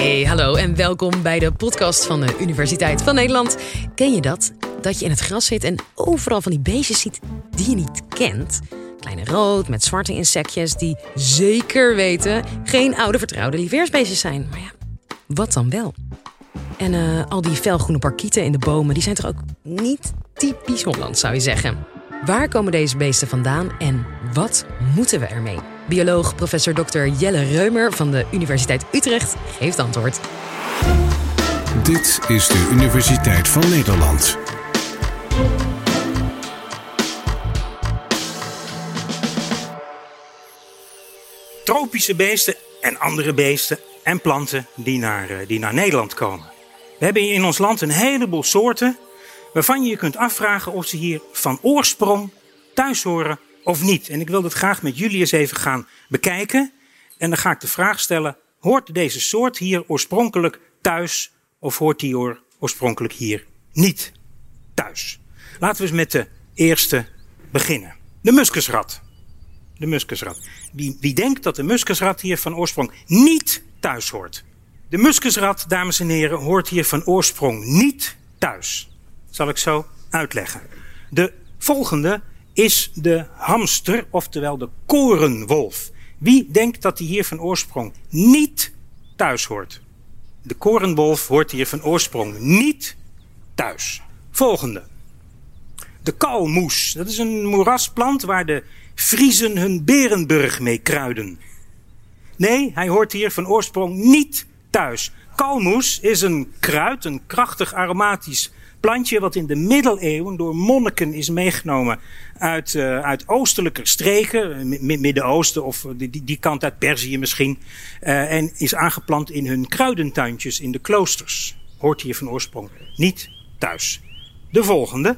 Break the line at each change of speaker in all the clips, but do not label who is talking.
Hey, hallo en welkom bij de podcast van de Universiteit van Nederland. Ken je dat? Dat je in het gras zit en overal van die beestjes ziet die je niet kent. Kleine rood met zwarte insectjes die zeker weten geen oude vertrouwde lieveersbeestjes zijn. Maar ja, wat dan wel? En eh, al die felgroene parkieten in de bomen, die zijn toch ook niet typisch Holland, zou je zeggen. Waar komen deze beesten vandaan en wat moeten we ermee? Bioloog professor Dr. Jelle Reumer van de Universiteit Utrecht geeft antwoord.
Dit is de Universiteit van Nederland.
Tropische beesten en andere beesten en planten die naar, eh, die naar Nederland komen. We hebben in ons land een heleboel soorten waarvan je je kunt afvragen of ze hier van oorsprong thuis horen of niet. En ik wil dat graag met jullie eens even gaan bekijken. En dan ga ik de vraag stellen: hoort deze soort hier oorspronkelijk thuis of hoort die oorspronkelijk hier niet thuis? Laten we eens met de eerste beginnen. De muskusrat. De muskusrat. Wie, wie denkt dat de muskusrat hier van oorsprong niet thuis hoort? De muskusrat, dames en heren, hoort hier van oorsprong niet thuis. Zal ik zo uitleggen. De volgende is de hamster, oftewel de korenwolf. Wie denkt dat hij hier van oorsprong niet thuis hoort? De korenwolf hoort hier van oorsprong niet thuis. Volgende. De kalmoes. Dat is een moerasplant waar de Friezen hun Berenburg mee kruiden. Nee, hij hoort hier van oorsprong niet thuis. Kalmoes is een kruid, een krachtig aromatisch plantje wat in de middeleeuwen door monniken is meegenomen uit, uh, uit oostelijke streken, Midden-Oosten of die, die, kant uit Perzië misschien, uh, en is aangeplant in hun kruidentuintjes in de kloosters. Hoort hier van oorsprong niet thuis. De volgende,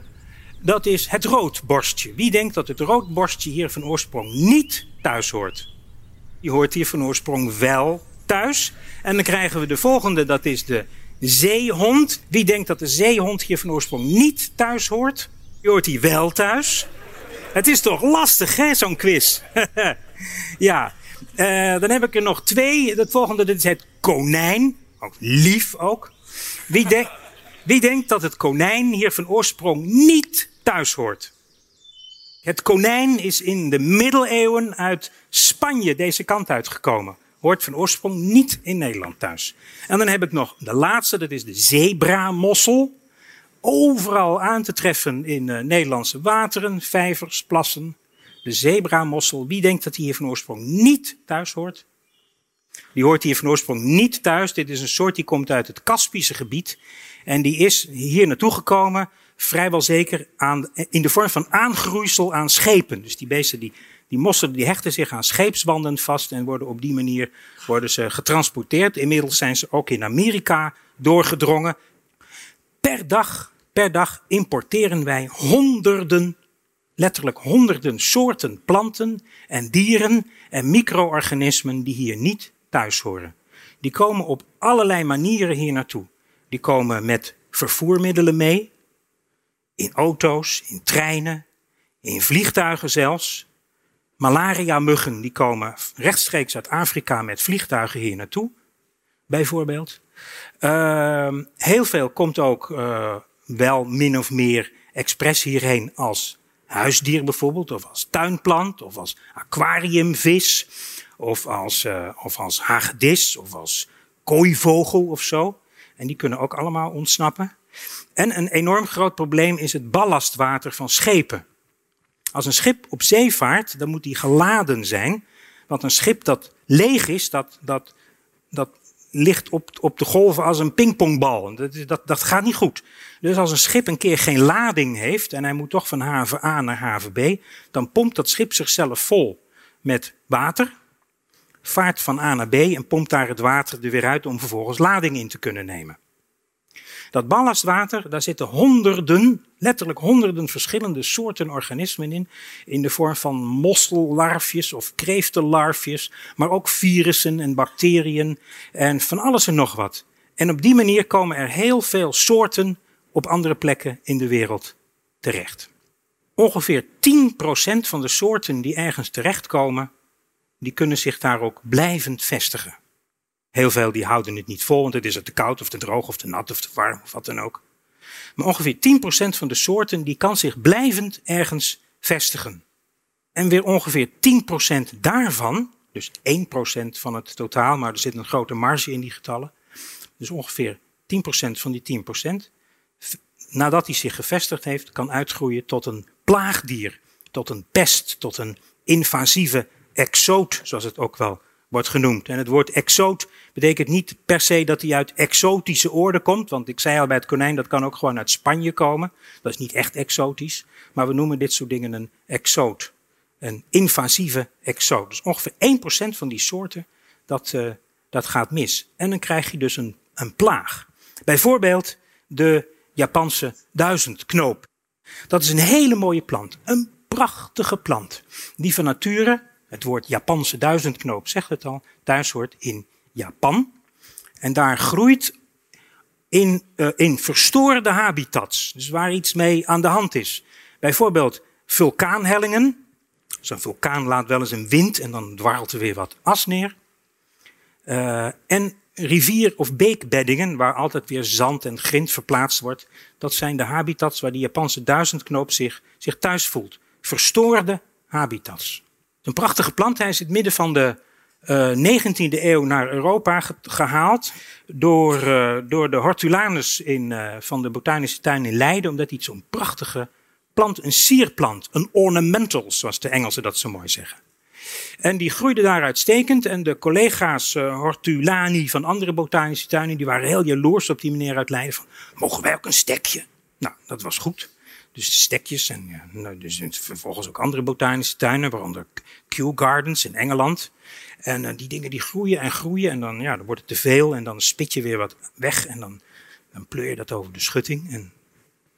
dat is het roodborstje. Wie denkt dat het roodborstje hier van oorsprong niet thuis hoort? Die hoort hier van oorsprong wel thuis. En dan krijgen we de volgende, dat is de zeehond. Wie denkt dat de zeehond hier van oorsprong niet thuis hoort? Je hoort hier wel thuis. Het is toch lastig, hè, zo'n quiz? ja, uh, dan heb ik er nog twee. Het volgende dit is het konijn. Ook lief ook. Wie, wie denkt dat het konijn hier van oorsprong niet thuis hoort? Het konijn is in de middeleeuwen uit Spanje deze kant uitgekomen hoort van oorsprong niet in Nederland thuis. En dan heb ik nog de laatste, dat is de zebramossel. Overal aan te treffen in uh, Nederlandse wateren, vijvers, plassen. De zebramossel, wie denkt dat die hier van oorsprong niet thuis hoort? Die hoort hier van oorsprong niet thuis. Dit is een soort die komt uit het Kaspische gebied. En die is hier naartoe gekomen, vrijwel zeker aan, in de vorm van aangroeisel aan schepen. Dus die beesten die die mossen die hechten zich aan scheepsbanden vast en worden op die manier worden ze getransporteerd. Inmiddels zijn ze ook in Amerika doorgedrongen. Per dag, per dag importeren wij honderden, letterlijk honderden soorten planten en dieren en micro-organismen die hier niet thuis horen. Die komen op allerlei manieren hier naartoe. Die komen met vervoermiddelen mee, in auto's, in treinen, in vliegtuigen zelfs. Malaria-muggen die komen rechtstreeks uit Afrika met vliegtuigen hier naartoe, bijvoorbeeld. Uh, heel veel komt ook uh, wel min of meer expres hierheen als huisdier bijvoorbeeld, of als tuinplant, of als aquariumvis, of als, uh, of als hagedis, of als kooivogel of zo. En die kunnen ook allemaal ontsnappen. En een enorm groot probleem is het ballastwater van schepen. Als een schip op zee vaart, dan moet die geladen zijn. Want een schip dat leeg is, dat, dat, dat ligt op, op de golven als een pingpongbal. Dat, dat, dat gaat niet goed. Dus als een schip een keer geen lading heeft en hij moet toch van haven A naar haven B, dan pompt dat schip zichzelf vol met water, vaart van A naar B en pompt daar het water er weer uit om vervolgens lading in te kunnen nemen. Dat ballastwater, daar zitten honderden, letterlijk honderden verschillende soorten organismen in. In de vorm van mossellarfjes of kreeftenlarfjes, maar ook virussen en bacteriën en van alles en nog wat. En op die manier komen er heel veel soorten op andere plekken in de wereld terecht. Ongeveer 10% van de soorten die ergens terechtkomen, die kunnen zich daar ook blijvend vestigen. Heel veel die houden het niet vol, want het is er te koud of te droog of te nat of te warm of wat dan ook. Maar ongeveer 10% van de soorten die kan zich blijvend ergens vestigen. En weer ongeveer 10% daarvan, dus 1% van het totaal, maar er zit een grote marge in die getallen. Dus ongeveer 10% van die 10%, nadat hij zich gevestigd heeft, kan uitgroeien tot een plaagdier, tot een pest, tot een invasieve exoot, zoals het ook wel wordt genoemd. En het woord exoot betekent niet per se dat hij uit exotische oorden komt, want ik zei al bij het konijn, dat kan ook gewoon uit Spanje komen. Dat is niet echt exotisch, maar we noemen dit soort dingen een exoot. Een invasieve exoot. Dus ongeveer 1% van die soorten, dat, uh, dat gaat mis. En dan krijg je dus een, een plaag. Bijvoorbeeld de Japanse duizendknoop. Dat is een hele mooie plant. Een prachtige plant. Die van nature het woord Japanse duizendknoop zegt het al, thuis hoort in Japan. En daar groeit in, uh, in verstoorde habitats, dus waar iets mee aan de hand is. Bijvoorbeeld vulkaanhellingen. Zo'n vulkaan laat wel eens een wind en dan dwarrelt er weer wat as neer. Uh, en rivier- of beekbeddingen, waar altijd weer zand en grind verplaatst wordt. Dat zijn de habitats waar die Japanse duizendknoop zich, zich thuis voelt. Verstoorde habitats. Een prachtige plant. Hij is in het midden van de uh, 19e eeuw naar Europa gehaald door, uh, door de hortulanus in, uh, van de botanische tuin in Leiden, omdat hij zo'n prachtige plant, een sierplant, een ornamental, zoals de Engelsen dat zo mooi zeggen. En die groeide daar uitstekend. En de collega's hortulani van andere botanische tuinen, die waren heel jaloers op die meneer uit Leiden. Van, mogen wij ook een stekje? Nou, dat was goed. Dus de stekjes en ja, nou, dus vervolgens ook andere botanische tuinen, waaronder Kew Gardens in Engeland. En uh, die dingen die groeien en groeien en dan, ja, dan wordt het te veel en dan spit je weer wat weg en dan, dan pleur je dat over de schutting en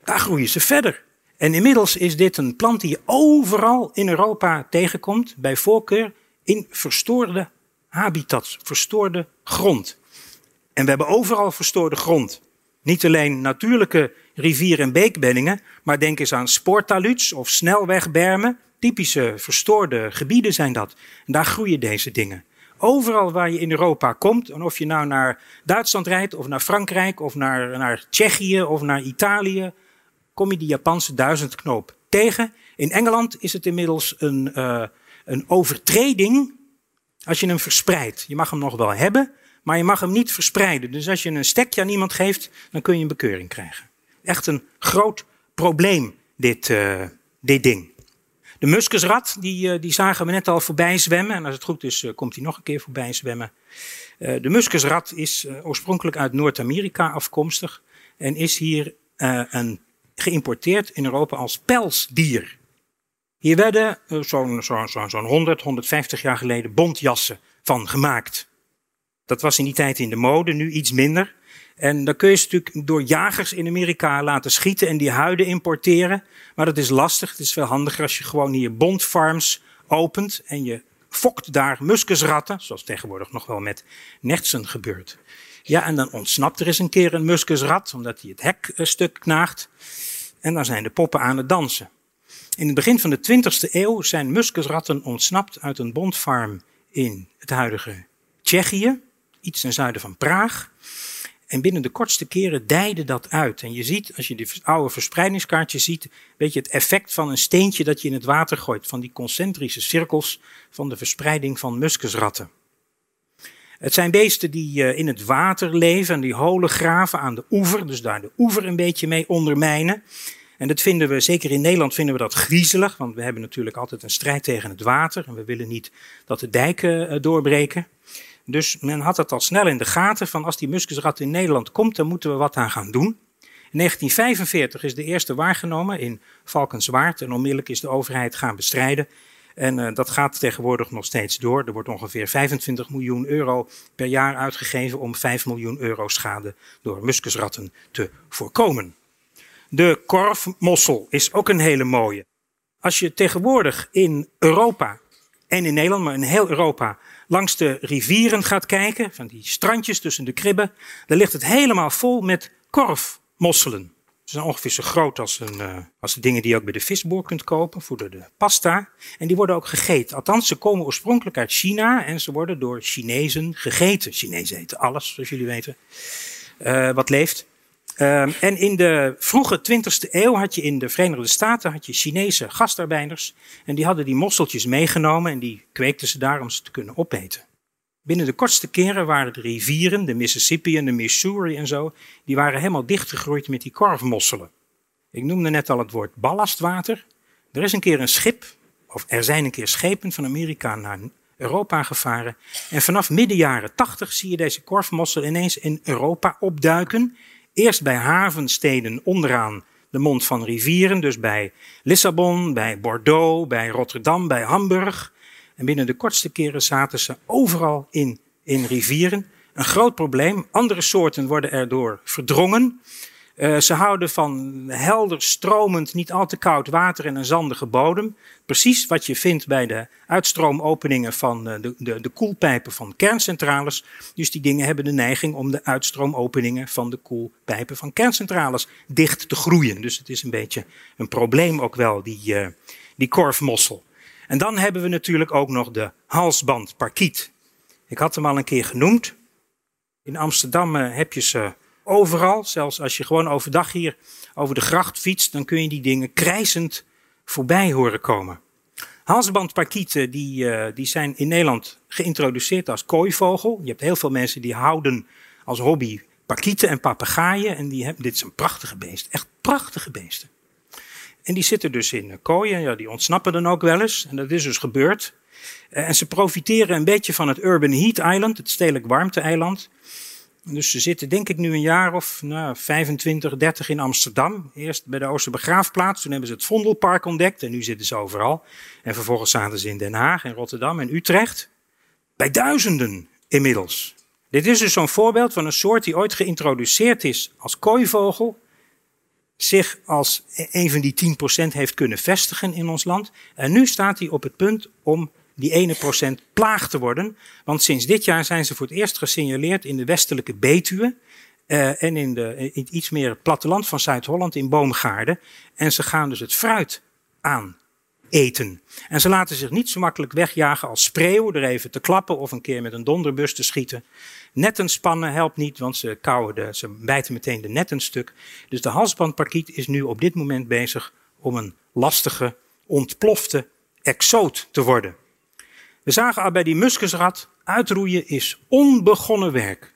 daar groeien ze verder. En inmiddels is dit een plant die je overal in Europa tegenkomt, bij voorkeur in verstoorde habitats, verstoorde grond. En we hebben overal verstoorde grond. Niet alleen natuurlijke rivier- en beekbeddingen, maar denk eens aan spoortaluds of snelwegbermen. Typische verstoorde gebieden zijn dat. En daar groeien deze dingen. Overal waar je in Europa komt, en of je nou naar Duitsland rijdt, of naar Frankrijk, of naar, naar Tsjechië, of naar Italië, kom je die Japanse duizendknoop tegen. In Engeland is het inmiddels een, uh, een overtreding als je hem verspreidt. Je mag hem nog wel hebben, maar je mag hem niet verspreiden. Dus als je een stekje aan iemand geeft, dan kun je een bekeuring krijgen. Echt een groot probleem, dit, uh, dit ding. De muskusrat, die, uh, die zagen we net al voorbij zwemmen. En als het goed is, uh, komt hij nog een keer voorbij zwemmen. de muskusrat is oorspronkelijk uit Noord-Amerika afkomstig. En is hier een, geïmporteerd in Europa als pelsdier. Hier werden zo'n zo, zo, zo 100, 150 jaar geleden bontjassen van gemaakt. Dat was in die tijd in de mode, nu iets minder. En dan kun je ze natuurlijk door jagers in Amerika laten schieten en die huiden importeren. Maar dat is lastig. Het is veel handiger als je gewoon hier bondfarms opent en je fokt daar muskusratten, zoals tegenwoordig nog wel met nertsen gebeurt. Ja, en dan ontsnapt er eens een keer een muskusrat, omdat hij het hek een stuk knaagt. En dan zijn de poppen aan het dansen. In het begin van de 20e eeuw zijn muskusratten ontsnapt uit een bondfarm in het huidige Tsjechië, iets ten zuiden van Praag. En binnen de kortste keren dijde dat uit. En je ziet, als je die oude verspreidingskaartjes ziet, weet je het effect van een steentje dat je in het water gooit. Van die concentrische cirkels van de verspreiding van muskusratten. Het zijn beesten die uh, in het water leven en die holen graven aan de oever. Dus daar de oever een beetje mee ondermijnen. En dat vinden we, zeker in Nederland vinden we dat griezelig. Want we hebben natuurlijk altijd een strijd tegen het water. En we willen niet dat de dijken uh, doorbreken. Dus men had het al snel in de gaten van als die muskusrat in Nederland komt, dan moeten we wat aan gaan doen. In 1945 is de eerste waargenomen in Valkenswaard en onmiddellijk is de overheid gaan bestrijden. En uh, dat gaat tegenwoordig nog steeds door. Er wordt ongeveer 25 miljoen euro per jaar uitgegeven om 5 miljoen euro schade door muskusratten te voorkomen. De korfmossel is ook een hele mooie. Als je tegenwoordig in Europa en in Nederland, maar in heel Europa, langs de rivieren gaat kijken, van die strandjes tussen de kribben, dan ligt het helemaal vol met korfmosselen. Ze zijn ongeveer zo groot als, een, uh, als de dingen die je ook bij de visboer kunt kopen voor de, pasta. En die worden ook gegeten. Althans, ze komen oorspronkelijk uit China en ze worden door Chinezen gegeten. Chinezen eten alles, zoals jullie weten, uh, wat leeft. Um, en in de vroege 20e eeuw had je in de Verenigde Staten had je Chinese gastarbeiders. En die hadden die mosseltjes meegenomen en die kweekten ze daar om ze te kunnen opeten. Binnen de kortste keren waren de rivieren, de Mississippi en de Missouri en zo, die waren helemaal dichtgegroeid met die korfmosselen. Ik noemde net al het woord ballastwater. Er is een keer een schip, of er zijn een keer schepen van Amerika naar Europa gevaren. En vanaf midden jaren 80 zie je deze korfmossel ineens in Europa opduiken. Eerst bij havensteden onderaan de mond van rivieren, dus bij Lissabon, bij Bordeaux, bij Rotterdam, bij Hamburg. En binnen de kortste keren zaten ze overal in, in rivieren. Een groot probleem. Andere soorten worden erdoor verdrongen. Uh, ze houden van helder, stromend, niet al te koud water en een zandige bodem. Precies wat je vindt bij de uitstroomopeningen van uh, de, de, de koelpijpen van kerncentrales. Dus die dingen hebben de neiging om de uitstroomopeningen van de koelpijpen van kerncentrales dicht te groeien. Dus het is een beetje een probleem ook wel, die, uh, die korfmossel. En dan hebben we natuurlijk ook nog de halsbandparkiet. Ik had hem al een keer genoemd. In Amsterdam heb je ze overal. Zelfs als je gewoon overdag hier over de gracht fietst, dan kun je die dingen krijzend voorbij horen komen. Halsbandparkieten die, uh, die zijn in Nederland geïntroduceerd als kooivogel. Je hebt heel veel mensen die houden als hobby parkieten en papegaaien. En die hebben, dit is een prachtige beest, echt prachtige beesten. En die zitten dus in kooien, ja, die ontsnappen dan ook wel eens. En dat is dus gebeurd. Eh, en ze profiteren een beetje van het Urban Heat Island, het stedelijk warmte-eiland. Dus ze zitten denk ik nu een jaar of nou, 25, 30 in Amsterdam. Eerst bij de Oosterbegraafplaats, toen hebben ze het Vondelpark ontdekt en nu zitten ze overal. En vervolgens zaten ze in Den Haag en Rotterdam en Utrecht. Bij duizenden inmiddels. Dit is dus zo'n voorbeeld van een soort die ooit geïntroduceerd is als kooivogel. Zich als een van die 10% heeft kunnen vestigen in ons land. En nu staat hij op het punt om die ene procent plaag te worden. Want sinds dit jaar zijn ze voor het eerst gesignaleerd in de westelijke Betuwe. Uh, en in, de, in iets meer platteland van Zuid-Holland in boomgaarden. En ze gaan dus het fruit aan eten. En ze laten zich niet zo makkelijk wegjagen als spreeuwen, er even te klappen of een keer met een donderbus te schieten. Netten spannen helpt niet, want ze, kauwen de, ze bijten meteen de netten stuk. Dus de halsbandparkiet is nu op dit moment bezig om een lastige, ontplofte exoot te worden. We zagen al bij die muskusrat, uitroeien is onbegonnen werk.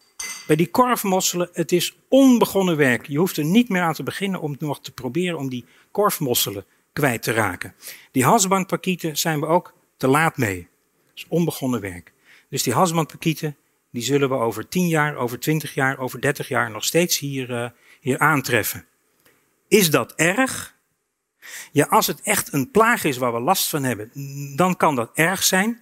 Bij die korfmosselen, het is onbegonnen werk. Je hoeft er niet meer aan te beginnen om nog te proberen om die korfmosselen kwijt te raken. Die hasbandparkieten zijn we ook te laat mee. Dat is onbegonnen werk. Dus die hasbandparkieten, die zullen we over 10 jaar, over 20 jaar, over 30 jaar nog steeds hier, uh, hier aantreffen. Is dat erg? Ja, als het echt een plaag is waar we last van hebben, dan kan dat erg zijn.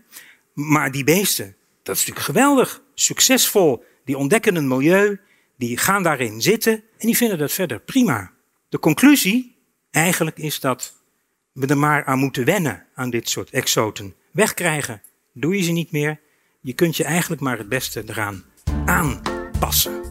Maar die beesten, dat is natuurlijk geweldig, succesvol. Die ontdekken een milieu, die gaan daarin zitten en die vinden dat verder prima. De conclusie eigenlijk is dat we er maar aan moeten wennen aan dit soort exoten. Wegkrijgen doe je ze niet meer. Je kunt je eigenlijk maar het beste eraan aanpassen.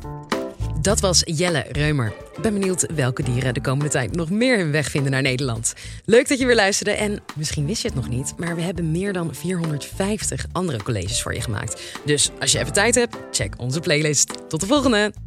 Dat was Jelle Reumer. Ben benieuwd welke dieren de komende tijd nog meer hun weg vinden naar Nederland. Leuk dat je weer luisterde en misschien wist je het nog niet, maar we hebben meer dan 450 andere colleges voor je gemaakt. Dus als je even tijd hebt, check onze playlist. Tot de volgende!